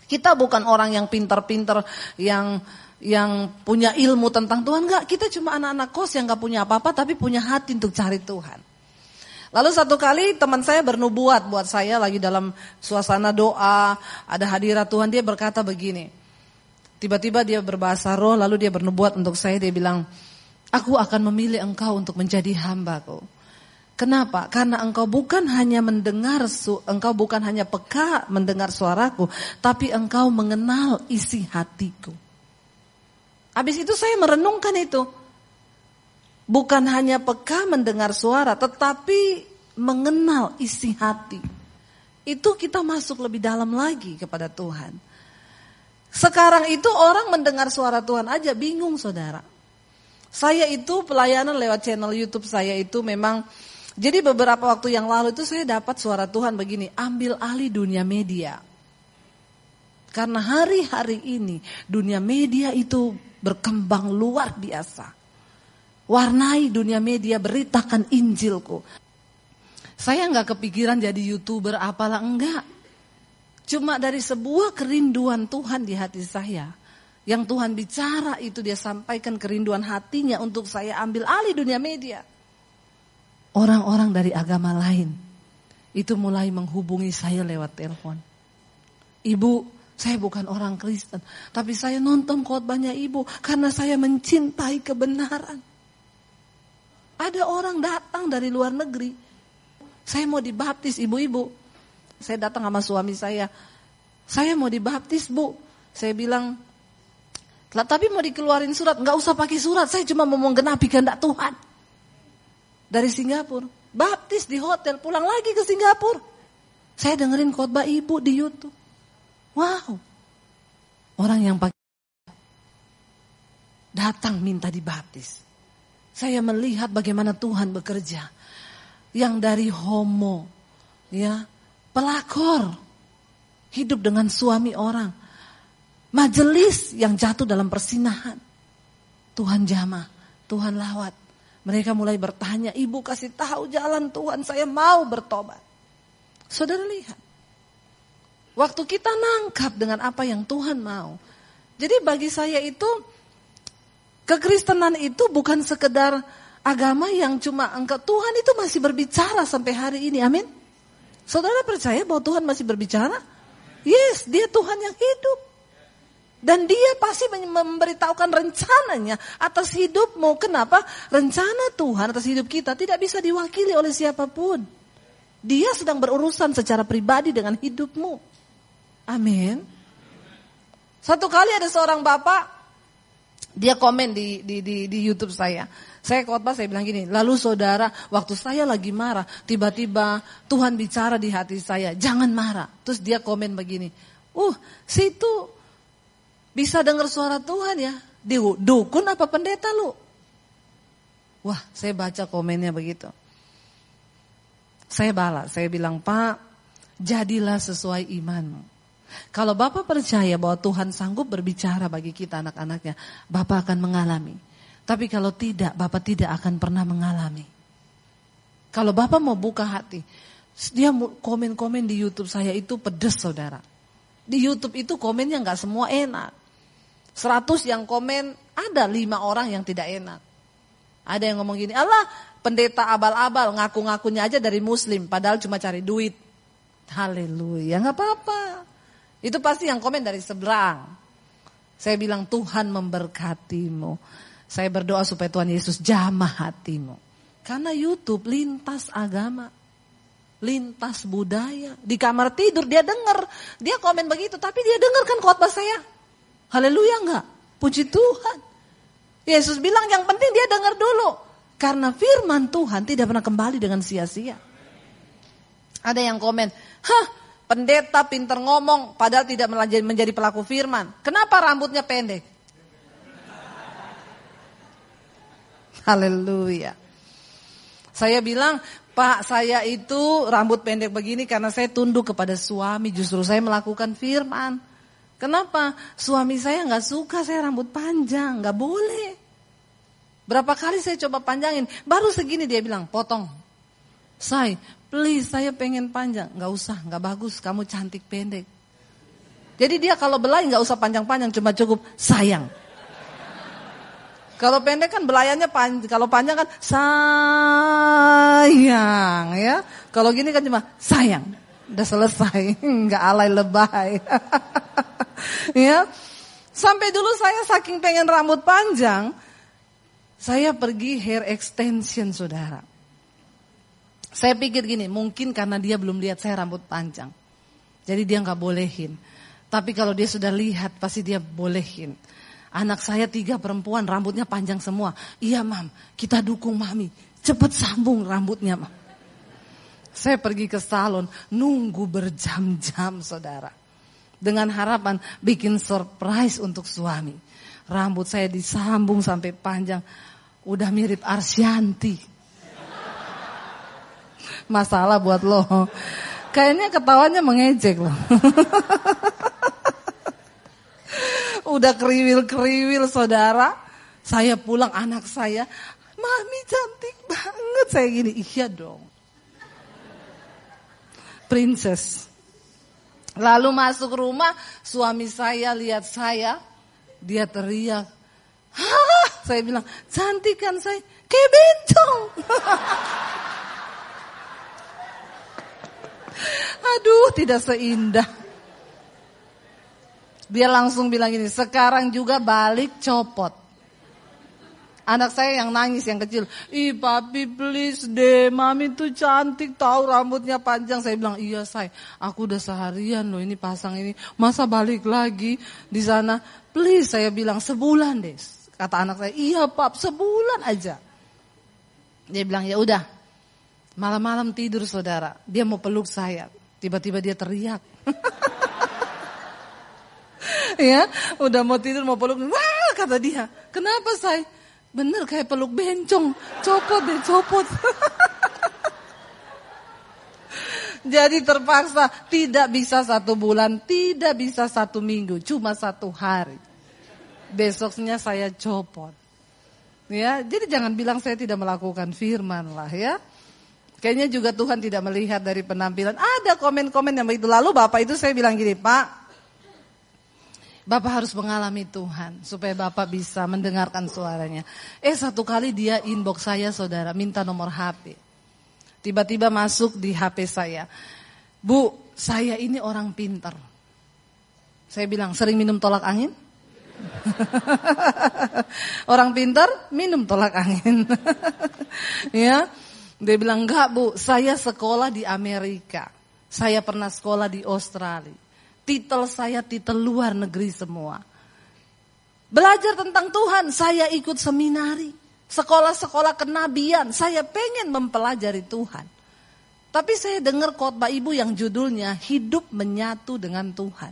Kita bukan orang yang pintar-pintar yang yang punya ilmu tentang Tuhan enggak, kita cuma anak-anak kos yang enggak punya apa-apa tapi punya hati untuk cari Tuhan. Lalu satu kali teman saya bernubuat buat saya lagi dalam suasana doa, ada hadirat Tuhan, dia berkata begini. Tiba-tiba dia berbahasa roh, lalu dia bernubuat untuk saya, dia bilang, aku akan memilih engkau untuk menjadi hambaku. Kenapa? Karena engkau bukan hanya mendengar, engkau bukan hanya peka mendengar suaraku, tapi engkau mengenal isi hatiku. Habis itu saya merenungkan itu. Bukan hanya peka mendengar suara, tetapi mengenal isi hati. Itu kita masuk lebih dalam lagi kepada Tuhan. Sekarang itu orang mendengar suara Tuhan aja bingung saudara. Saya itu pelayanan lewat channel YouTube saya itu memang jadi beberapa waktu yang lalu itu saya dapat suara Tuhan begini, ambil alih dunia media. Karena hari-hari ini dunia media itu berkembang luar biasa. Warnai dunia media, beritakan Injilku. Saya nggak kepikiran jadi youtuber apalah enggak. Cuma dari sebuah kerinduan Tuhan di hati saya. Yang Tuhan bicara itu dia sampaikan kerinduan hatinya untuk saya ambil alih dunia media. Orang-orang dari agama lain itu mulai menghubungi saya lewat telepon. Ibu, saya bukan orang Kristen, tapi saya nonton khotbahnya ibu karena saya mencintai kebenaran. Ada orang datang dari luar negeri. Saya mau dibaptis ibu-ibu. Saya datang sama suami saya. Saya mau dibaptis bu. Saya bilang, tapi mau dikeluarin surat. Nggak usah pakai surat. Saya cuma mau menggenapi kehendak Tuhan. Dari Singapura. Baptis di hotel. Pulang lagi ke Singapura. Saya dengerin khotbah ibu di Youtube. Wow. Orang yang pakai datang minta dibaptis. Saya melihat bagaimana Tuhan bekerja. Yang dari homo, ya, pelakor, hidup dengan suami orang. Majelis yang jatuh dalam persinahan. Tuhan jamah, Tuhan lawat. Mereka mulai bertanya, ibu kasih tahu jalan Tuhan, saya mau bertobat. Saudara lihat, waktu kita nangkap dengan apa yang Tuhan mau. Jadi bagi saya itu Kekristenan itu bukan sekedar agama yang cuma engkau Tuhan itu masih berbicara sampai hari ini. Amin. Saudara percaya bahwa Tuhan masih berbicara? Yes, dia Tuhan yang hidup. Dan dia pasti memberitahukan rencananya atas hidupmu. Kenapa? Rencana Tuhan atas hidup kita tidak bisa diwakili oleh siapa pun. Dia sedang berurusan secara pribadi dengan hidupmu. Amin. Satu kali ada seorang bapak dia komen di, di, di, di YouTube saya. Saya khotbah saya bilang gini, lalu saudara waktu saya lagi marah, tiba-tiba Tuhan bicara di hati saya, jangan marah. Terus dia komen begini, uh situ bisa dengar suara Tuhan ya, di dukun apa pendeta lu? Wah saya baca komennya begitu. Saya balas, saya bilang Pak, jadilah sesuai imanmu. Kalau Bapak percaya bahwa Tuhan sanggup berbicara bagi kita anak-anaknya, Bapak akan mengalami. Tapi kalau tidak, Bapak tidak akan pernah mengalami. Kalau Bapak mau buka hati, dia komen-komen di YouTube saya itu pedes saudara. Di YouTube itu komennya nggak semua enak. Seratus yang komen, ada lima orang yang tidak enak. Ada yang ngomong gini, Allah pendeta abal-abal ngaku-ngakunya aja dari muslim, padahal cuma cari duit. Haleluya, nggak apa-apa. Itu pasti yang komen dari seberang. Saya bilang Tuhan memberkatimu. Saya berdoa supaya Tuhan Yesus jamah hatimu. Karena YouTube lintas agama. Lintas budaya. Di kamar tidur dia dengar. Dia komen begitu. Tapi dia dengar kan khotbah saya. Haleluya enggak? Puji Tuhan. Yesus bilang yang penting dia dengar dulu. Karena firman Tuhan tidak pernah kembali dengan sia-sia. Ada yang komen, hah pendeta pinter ngomong padahal tidak menjadi pelaku firman. Kenapa rambutnya pendek? Haleluya. Saya bilang, Pak saya itu rambut pendek begini karena saya tunduk kepada suami. Justru saya melakukan firman. Kenapa? Suami saya nggak suka saya rambut panjang, nggak boleh. Berapa kali saya coba panjangin, baru segini dia bilang potong. Say, please saya pengen panjang. Nggak usah, nggak bagus, kamu cantik pendek. Jadi dia kalau belai nggak usah panjang-panjang, cuma cukup sayang. Kalau pendek kan belayannya panjang, kalau panjang kan sayang ya. Kalau gini kan cuma sayang. Udah selesai, *laughs* nggak alay lebay. *laughs* ya. Sampai dulu saya saking pengen rambut panjang, saya pergi hair extension saudara. Saya pikir gini, mungkin karena dia belum lihat saya rambut panjang. Jadi dia nggak bolehin. Tapi kalau dia sudah lihat, pasti dia bolehin. Anak saya tiga perempuan, rambutnya panjang semua. Iya mam, kita dukung mami. Cepet sambung rambutnya mam. Saya pergi ke salon, nunggu berjam-jam saudara. Dengan harapan bikin surprise untuk suami. Rambut saya disambung sampai panjang. Udah mirip Arsyanti. Masalah buat lo. Kayaknya ketawanya mengejek loh. Udah kriwil-kriwil saudara. Saya pulang anak saya. Mami cantik banget. Saya gini, iya dong. Princess. Lalu masuk rumah, suami saya lihat saya. Dia teriak. Hah? Saya bilang, cantik kan saya? Kayak. *laughs* Aduh, tidak seindah. Dia langsung bilang gini, sekarang juga balik copot. Anak saya yang nangis yang kecil, ih papi please deh, mami tuh cantik tahu rambutnya panjang. Saya bilang iya say, aku udah seharian loh ini pasang ini, masa balik lagi di sana? Please saya bilang sebulan deh. Kata anak saya, iya pap sebulan aja. Dia bilang ya udah, malam-malam tidur saudara, dia mau peluk saya, tiba-tiba dia teriak. *laughs* ya, udah mau tidur mau peluk, wah kata dia, kenapa say? Bener kayak peluk bencong, copot deh copot. *laughs* Jadi terpaksa tidak bisa satu bulan, tidak bisa satu minggu, cuma satu hari. Besoknya saya copot. Ya, jadi jangan bilang saya tidak melakukan firman lah ya. Kayaknya juga Tuhan tidak melihat dari penampilan. Ada komen-komen yang begitu. Lalu Bapak itu saya bilang gini, Pak, Bapak harus mengalami Tuhan supaya Bapak bisa mendengarkan suaranya. Eh satu kali dia inbox saya saudara minta nomor HP. Tiba-tiba masuk di HP saya. Bu, saya ini orang pintar. Saya bilang sering minum tolak angin? *laughs* orang pintar minum tolak angin. *laughs* ya. Dia bilang enggak bu, saya sekolah di Amerika. Saya pernah sekolah di Australia. Titel saya titel luar negeri semua. Belajar tentang Tuhan, saya ikut seminari. Sekolah-sekolah kenabian, saya pengen mempelajari Tuhan. Tapi saya dengar khotbah ibu yang judulnya Hidup Menyatu dengan Tuhan.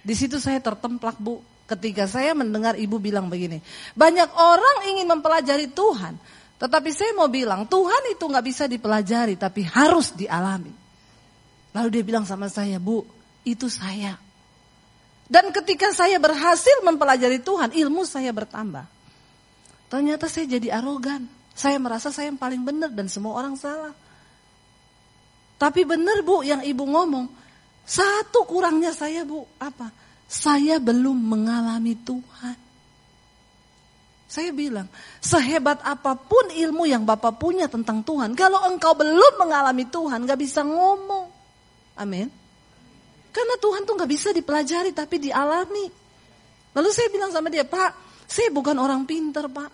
Di situ saya tertemplak bu, ketika saya mendengar ibu bilang begini. Banyak orang ingin mempelajari Tuhan, tetapi saya mau bilang Tuhan itu nggak bisa dipelajari, tapi harus dialami. Lalu dia bilang sama saya, Bu, itu saya. Dan ketika saya berhasil mempelajari Tuhan, ilmu saya bertambah. Ternyata saya jadi arogan. Saya merasa saya yang paling benar dan semua orang salah. Tapi benar bu yang ibu ngomong. Satu kurangnya saya bu, apa? Saya belum mengalami Tuhan. Saya bilang, sehebat apa pun ilmu yang Bapak punya tentang Tuhan, kalau engkau belum mengalami Tuhan, gak bisa ngomong. Amin. Karena Tuhan tuh nggak bisa dipelajari tapi dialami. Lalu saya bilang sama dia, Pak, saya bukan orang pinter, Pak.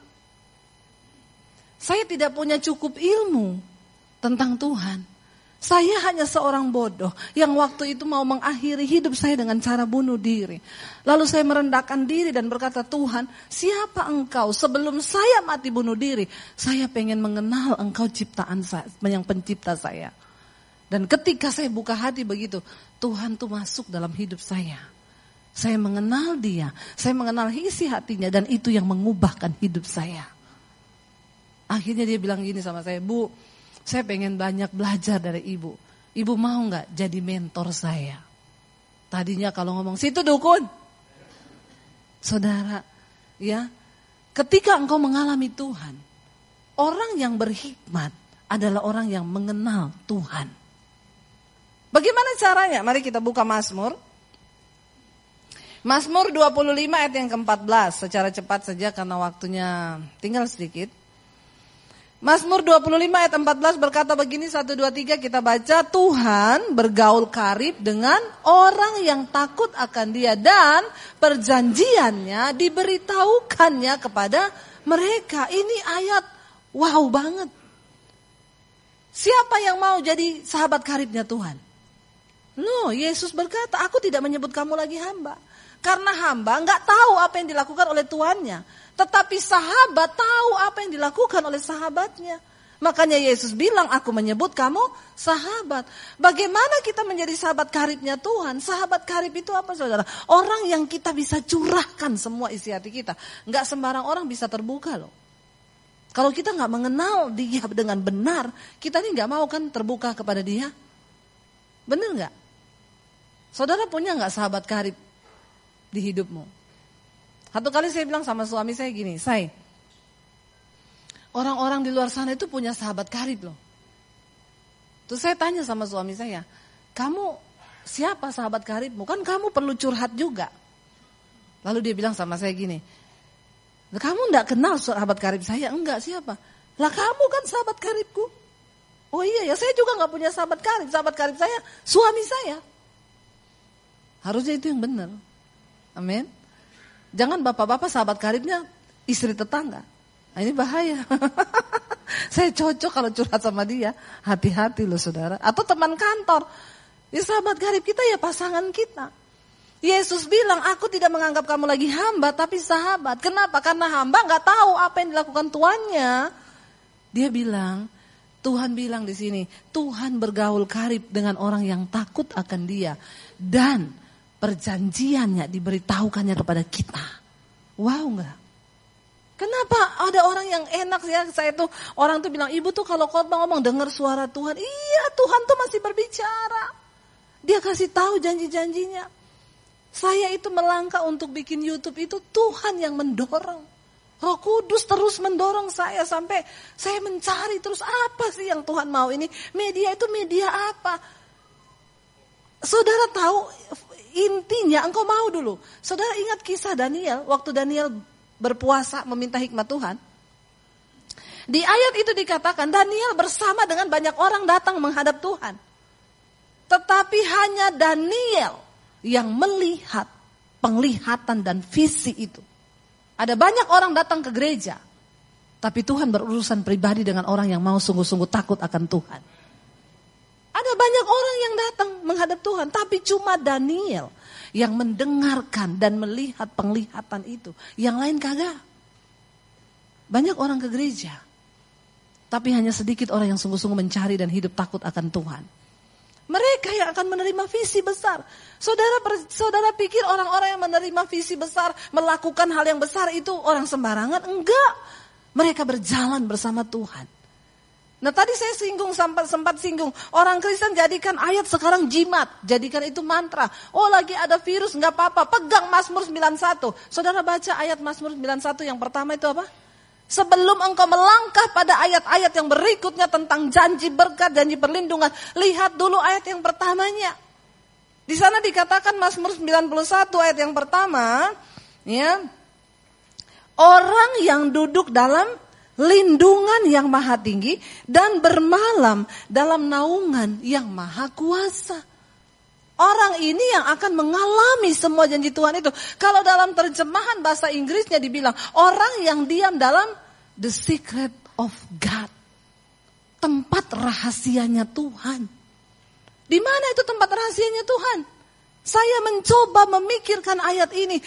Saya tidak punya cukup ilmu tentang Tuhan. Saya hanya seorang bodoh yang waktu itu mau mengakhiri hidup saya dengan cara bunuh diri. Lalu saya merendahkan diri dan berkata, Tuhan, siapa engkau sebelum saya mati bunuh diri? Saya pengen mengenal engkau ciptaan saya, yang pencipta saya. Dan ketika saya buka hati begitu, Tuhan tuh masuk dalam hidup saya. Saya mengenal dia, saya mengenal isi hatinya dan itu yang mengubahkan hidup saya. Akhirnya dia bilang gini sama saya, Bu, saya pengen banyak belajar dari ibu. Ibu mau nggak jadi mentor saya? Tadinya kalau ngomong, situ dukun. Saudara, ya, ketika engkau mengalami Tuhan, orang yang berhikmat adalah orang yang mengenal Tuhan. Bagaimana caranya? Mari kita buka Mazmur. Mazmur 25 ayat yang ke-14 secara cepat saja karena waktunya tinggal sedikit. Mazmur 25 ayat 14 berkata begini 1 2 3 kita baca Tuhan bergaul karib dengan orang yang takut akan Dia dan perjanjiannya diberitahukannya kepada mereka. Ini ayat wow banget. Siapa yang mau jadi sahabat karibnya Tuhan? No, Yesus berkata, aku tidak menyebut kamu lagi hamba. Karena hamba nggak tahu apa yang dilakukan oleh tuannya. Tetapi sahabat tahu apa yang dilakukan oleh sahabatnya. Makanya Yesus bilang, aku menyebut kamu sahabat. Bagaimana kita menjadi sahabat karibnya Tuhan? Sahabat karib itu apa saudara? Orang yang kita bisa curahkan semua isi hati kita. Nggak sembarang orang bisa terbuka loh. Kalau kita nggak mengenal dia dengan benar, kita ini nggak mau kan terbuka kepada dia. Benar nggak? Saudara punya nggak sahabat karib? di hidupmu. Satu kali saya bilang sama suami saya gini, saya orang-orang di luar sana itu punya sahabat karib loh. Terus saya tanya sama suami saya, kamu siapa sahabat karibmu? Kan kamu perlu curhat juga. Lalu dia bilang sama saya gini, kamu enggak kenal sahabat karib saya? Enggak, siapa? Lah kamu kan sahabat karibku. Oh iya ya, saya juga nggak punya sahabat karib. Sahabat karib saya suami saya. Harusnya itu yang benar. Amin. Jangan bapak-bapak sahabat karibnya istri tetangga. Nah, ini bahaya. *laughs* Saya cocok kalau curhat sama dia. Hati-hati loh saudara. Atau teman kantor. Ya sahabat karib kita ya pasangan kita. Yesus bilang, aku tidak menganggap kamu lagi hamba, tapi sahabat. Kenapa? Karena hamba nggak tahu apa yang dilakukan tuannya. Dia bilang, Tuhan bilang di sini, Tuhan bergaul karib dengan orang yang takut akan dia. Dan perjanjiannya diberitahukannya kepada kita. Wow enggak? Kenapa ada orang yang enak ya saya tuh orang tuh bilang ibu tuh kalau khotbah ngomong dengar suara Tuhan. Iya Tuhan tuh masih berbicara. Dia kasih tahu janji-janjinya. Saya itu melangkah untuk bikin YouTube itu Tuhan yang mendorong. Roh Kudus terus mendorong saya sampai saya mencari terus apa sih yang Tuhan mau ini. Media itu media apa? Saudara tahu Intinya engkau mau dulu. Saudara ingat kisah Daniel, waktu Daniel berpuasa meminta hikmat Tuhan. Di ayat itu dikatakan Daniel bersama dengan banyak orang datang menghadap Tuhan. Tetapi hanya Daniel yang melihat penglihatan dan visi itu. Ada banyak orang datang ke gereja. Tapi Tuhan berurusan pribadi dengan orang yang mau sungguh-sungguh takut akan Tuhan. Ada banyak orang yang datang menghadap Tuhan, tapi cuma Daniel yang mendengarkan dan melihat penglihatan itu. Yang lain kagak. Banyak orang ke gereja, tapi hanya sedikit orang yang sungguh-sungguh mencari dan hidup takut akan Tuhan. Mereka yang akan menerima visi besar. Saudara saudara pikir orang-orang yang menerima visi besar, melakukan hal yang besar itu orang sembarangan? Enggak. Mereka berjalan bersama Tuhan. Nah tadi saya singgung sempat sempat singgung orang Kristen jadikan ayat sekarang jimat, jadikan itu mantra. Oh lagi ada virus nggak apa-apa, pegang Mazmur 91. Saudara baca ayat Mazmur 91 yang pertama itu apa? Sebelum engkau melangkah pada ayat-ayat yang berikutnya tentang janji berkat, janji perlindungan, lihat dulu ayat yang pertamanya. Di sana dikatakan Mazmur 91 ayat yang pertama, ya. Orang yang duduk dalam lindungan yang maha tinggi dan bermalam dalam naungan yang maha kuasa. Orang ini yang akan mengalami semua janji Tuhan itu. Kalau dalam terjemahan bahasa Inggrisnya dibilang orang yang diam dalam the secret of God. Tempat rahasianya Tuhan. Di mana itu tempat rahasianya Tuhan? Saya mencoba memikirkan ayat ini.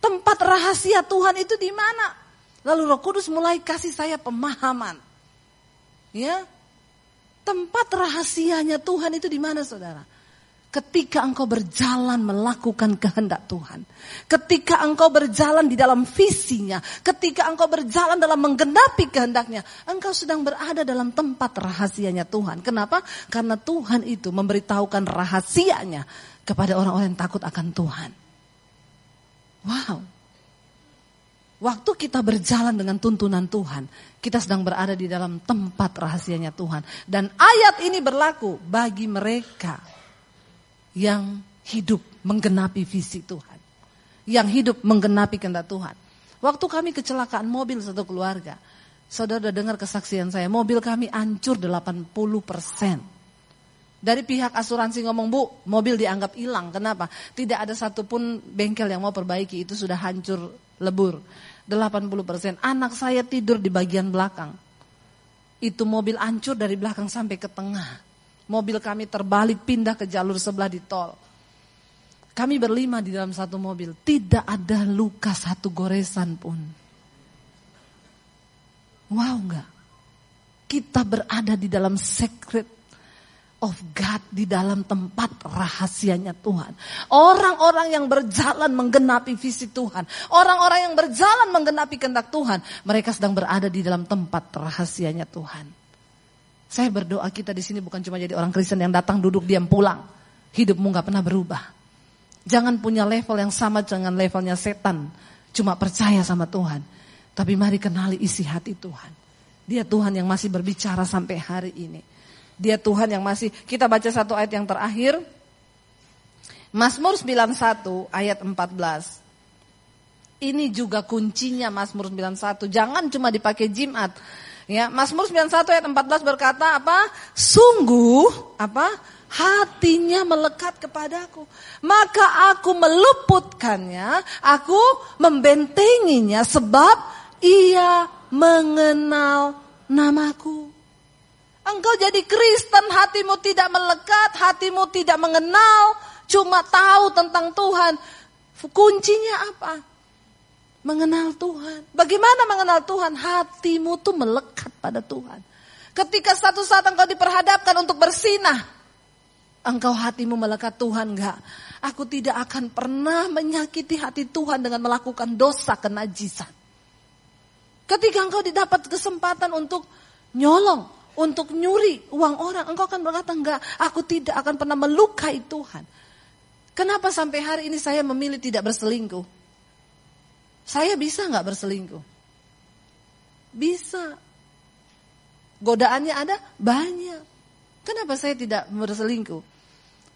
Tempat rahasia Tuhan itu di mana? Lalu Roh Kudus mulai kasih saya pemahaman. Ya. Tempat rahasianya Tuhan itu di mana Saudara? Ketika engkau berjalan melakukan kehendak Tuhan. Ketika engkau berjalan di dalam visinya. Ketika engkau berjalan dalam menggenapi kehendaknya. Engkau sedang berada dalam tempat rahasianya Tuhan. Kenapa? Karena Tuhan itu memberitahukan rahasianya kepada orang-orang yang takut akan Tuhan. Wow. Waktu kita berjalan dengan tuntunan Tuhan, kita sedang berada di dalam tempat rahasianya Tuhan. Dan ayat ini berlaku bagi mereka yang hidup menggenapi visi Tuhan. yang hidup menggenapi kehendak Tuhan. Waktu kami kecelakaan mobil satu keluarga, saudara dengar kesaksian saya, mobil kami hancur 80 persen. Dari pihak asuransi ngomong, Bu, mobil dianggap hilang. Kenapa? Tidak ada satupun bengkel yang mau perbaiki, itu sudah hancur lebur. 80 persen. Anak saya tidur di bagian belakang. Itu mobil hancur dari belakang sampai ke tengah. Mobil kami terbalik pindah ke jalur sebelah di tol. Kami berlima di dalam satu mobil. Tidak ada luka satu goresan pun. Wow enggak? Kita berada di dalam secret of God di dalam tempat rahasianya Tuhan. Orang-orang yang berjalan menggenapi visi Tuhan. Orang-orang yang berjalan menggenapi kehendak Tuhan. Mereka sedang berada di dalam tempat rahasianya Tuhan. Saya berdoa kita di sini bukan cuma jadi orang Kristen yang datang duduk diam pulang. Hidupmu gak pernah berubah. Jangan punya level yang sama dengan levelnya setan. Cuma percaya sama Tuhan. Tapi mari kenali isi hati Tuhan. Dia Tuhan yang masih berbicara sampai hari ini. Dia Tuhan yang masih, kita baca satu ayat yang terakhir. Mazmur 91 ayat 14. Ini juga kuncinya Mazmur 91. Jangan cuma dipakai Jimat. Ya, Mazmur 91 ayat 14 berkata apa? Sungguh apa? hatinya melekat kepadaku. Maka aku meluputkannya, aku membentenginya sebab ia mengenal namaku. Engkau jadi Kristen, hatimu tidak melekat, hatimu tidak mengenal, cuma tahu tentang Tuhan. Kuncinya apa? Mengenal Tuhan. Bagaimana mengenal Tuhan? Hatimu tuh melekat pada Tuhan. Ketika satu saat engkau diperhadapkan untuk bersinah, Engkau hatimu melekat Tuhan enggak? Aku tidak akan pernah menyakiti hati Tuhan dengan melakukan dosa kenajisan. Ketika engkau didapat kesempatan untuk nyolong, untuk nyuri uang orang, engkau akan berkata enggak, aku tidak akan pernah melukai Tuhan. Kenapa sampai hari ini saya memilih tidak berselingkuh? Saya bisa enggak berselingkuh? Bisa. Godaannya ada? Banyak. Kenapa saya tidak berselingkuh?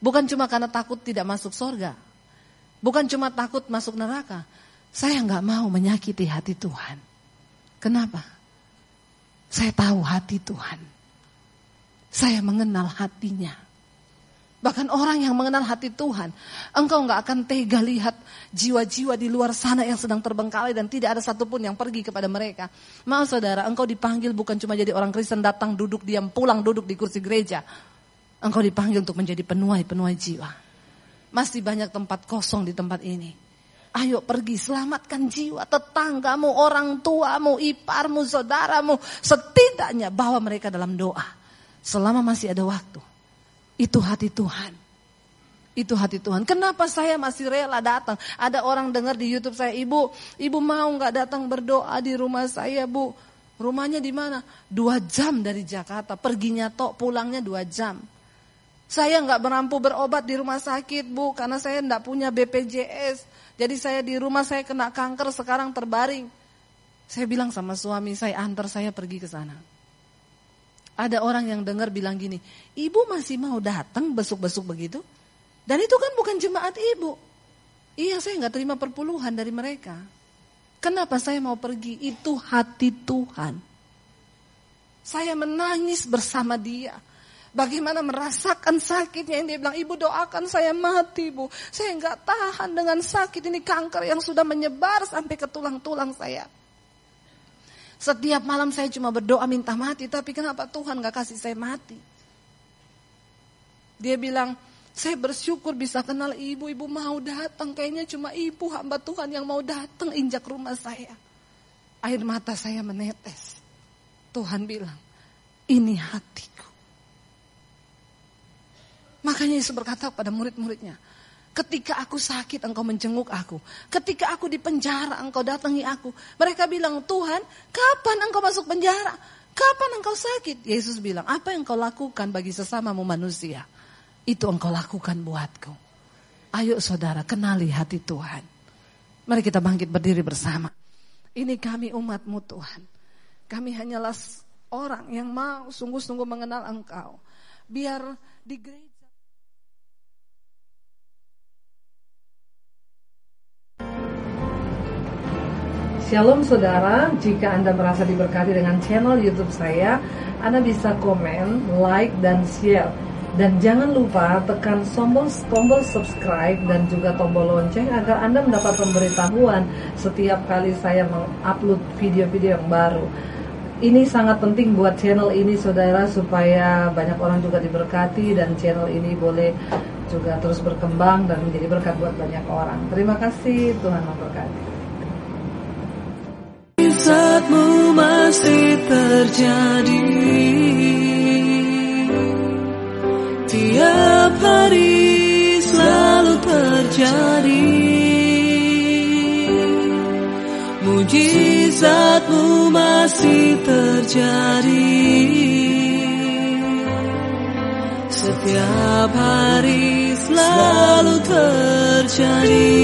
Bukan cuma karena takut tidak masuk surga. Bukan cuma takut masuk neraka. Saya nggak mau menyakiti hati Tuhan. Kenapa? Saya tahu hati Tuhan. Saya mengenal hatinya. Bahkan orang yang mengenal hati Tuhan, engkau nggak akan tega lihat jiwa-jiwa di luar sana yang sedang terbengkalai dan tidak ada satupun yang pergi kepada mereka. Maaf saudara, engkau dipanggil bukan cuma jadi orang Kristen datang duduk diam pulang duduk di kursi gereja. Engkau dipanggil untuk menjadi penuai-penuai jiwa. Masih banyak tempat kosong di tempat ini. Ayo pergi selamatkan jiwa tetanggamu, orang tuamu, iparmu, saudaramu. Setidaknya bawa mereka dalam doa. Selama masih ada waktu. Itu hati Tuhan. Itu hati Tuhan. Kenapa saya masih rela datang? Ada orang dengar di YouTube saya, ibu, ibu mau nggak datang berdoa di rumah saya, bu? Rumahnya di mana? Dua jam dari Jakarta. Perginya tok, pulangnya dua jam. Saya nggak merampu berobat di rumah sakit, bu, karena saya nggak punya BPJS. Jadi saya di rumah saya kena kanker, sekarang terbaring. Saya bilang sama suami saya, antar saya pergi ke sana. Ada orang yang dengar bilang gini, ibu masih mau datang besuk-besuk begitu? Dan itu kan bukan jemaat ibu. Iya saya nggak terima perpuluhan dari mereka. Kenapa saya mau pergi? Itu hati Tuhan. Saya menangis bersama dia. Bagaimana merasakan sakitnya yang dia bilang, ibu doakan saya mati bu. Saya nggak tahan dengan sakit ini kanker yang sudah menyebar sampai ke tulang-tulang saya. Setiap malam saya cuma berdoa minta mati, tapi kenapa Tuhan gak kasih saya mati? Dia bilang, saya bersyukur bisa kenal ibu, ibu mau datang. Kayaknya cuma ibu hamba Tuhan yang mau datang injak rumah saya. Air mata saya menetes. Tuhan bilang, ini hatiku. Makanya Yesus berkata kepada murid-muridnya, Ketika aku sakit engkau menjenguk aku. Ketika aku di penjara engkau datangi aku. Mereka bilang, Tuhan kapan engkau masuk penjara? Kapan engkau sakit? Yesus bilang, apa yang engkau lakukan bagi sesamamu manusia? Itu engkau lakukan buatku. Ayo saudara, kenali hati Tuhan. Mari kita bangkit berdiri bersama. Ini kami umatmu Tuhan. Kami hanyalah orang yang mau sungguh-sungguh mengenal engkau. Biar di gereja Shalom saudara, jika Anda merasa diberkati dengan channel YouTube saya, Anda bisa komen, like, dan share. Dan jangan lupa tekan tombol, tombol subscribe dan juga tombol lonceng agar Anda mendapat pemberitahuan setiap kali saya mengupload video-video yang baru. Ini sangat penting buat channel ini saudara supaya banyak orang juga diberkati dan channel ini boleh juga terus berkembang dan menjadi berkat buat banyak orang. Terima kasih, Tuhan memberkati saatmu masih terjadi. Tiap hari selalu terjadi. Mujizatmu masih terjadi. Setiap hari selalu terjadi